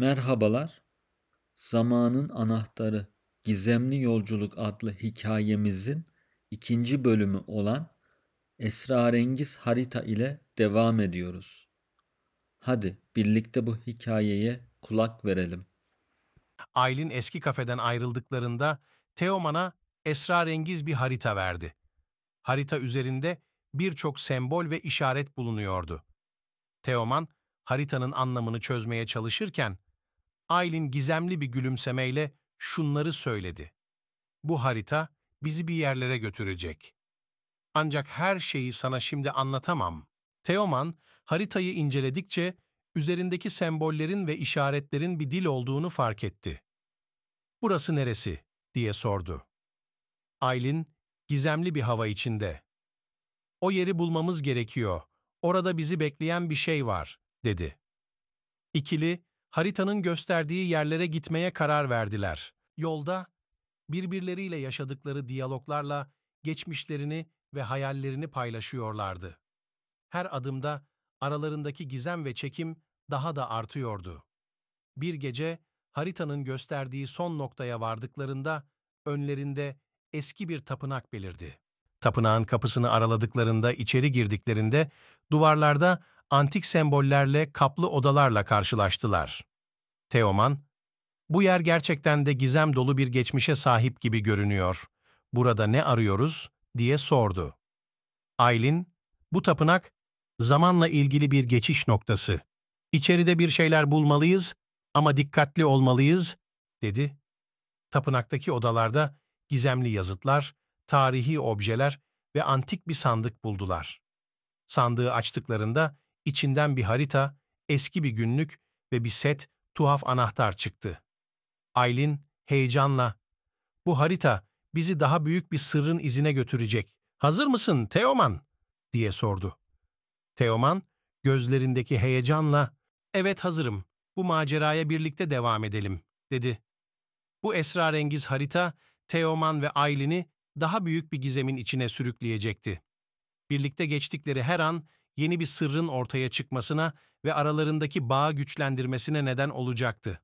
Merhabalar. Zamanın Anahtarı Gizemli Yolculuk adlı hikayemizin ikinci bölümü olan Esrarengiz Harita ile devam ediyoruz. Hadi birlikte bu hikayeye kulak verelim. Aylin eski kafeden ayrıldıklarında Teoman'a esrarengiz bir harita verdi. Harita üzerinde birçok sembol ve işaret bulunuyordu. Teoman, haritanın anlamını çözmeye çalışırken, Aylin gizemli bir gülümsemeyle şunları söyledi. Bu harita bizi bir yerlere götürecek. Ancak her şeyi sana şimdi anlatamam. Teoman, haritayı inceledikçe üzerindeki sembollerin ve işaretlerin bir dil olduğunu fark etti. Burası neresi? diye sordu. Aylin, gizemli bir hava içinde. O yeri bulmamız gerekiyor. Orada bizi bekleyen bir şey var, dedi. İkili, haritanın gösterdiği yerlere gitmeye karar verdiler. Yolda, birbirleriyle yaşadıkları diyaloglarla geçmişlerini ve hayallerini paylaşıyorlardı. Her adımda aralarındaki gizem ve çekim daha da artıyordu. Bir gece haritanın gösterdiği son noktaya vardıklarında önlerinde eski bir tapınak belirdi. Tapınağın kapısını araladıklarında, içeri girdiklerinde duvarlarda antik sembollerle kaplı odalarla karşılaştılar. Teoman, bu yer gerçekten de gizem dolu bir geçmişe sahip gibi görünüyor. Burada ne arıyoruz? diye sordu. Aylin, bu tapınak zamanla ilgili bir geçiş noktası. İçeride bir şeyler bulmalıyız ama dikkatli olmalıyız, dedi. Tapınaktaki odalarda gizemli yazıtlar, tarihi objeler ve antik bir sandık buldular. Sandığı açtıklarında içinden bir harita, eski bir günlük ve bir set tuhaf anahtar çıktı. Aylin heyecanla, ''Bu harita bizi daha büyük bir sırrın izine götürecek. Hazır mısın Teoman?'' diye sordu. Teoman, gözlerindeki heyecanla, ''Evet hazırım, bu maceraya birlikte devam edelim.'' dedi. Bu esrarengiz harita, Teoman ve Aylin'i daha büyük bir gizemin içine sürükleyecekti. Birlikte geçtikleri her an yeni bir sırrın ortaya çıkmasına ve aralarındaki bağı güçlendirmesine neden olacaktı.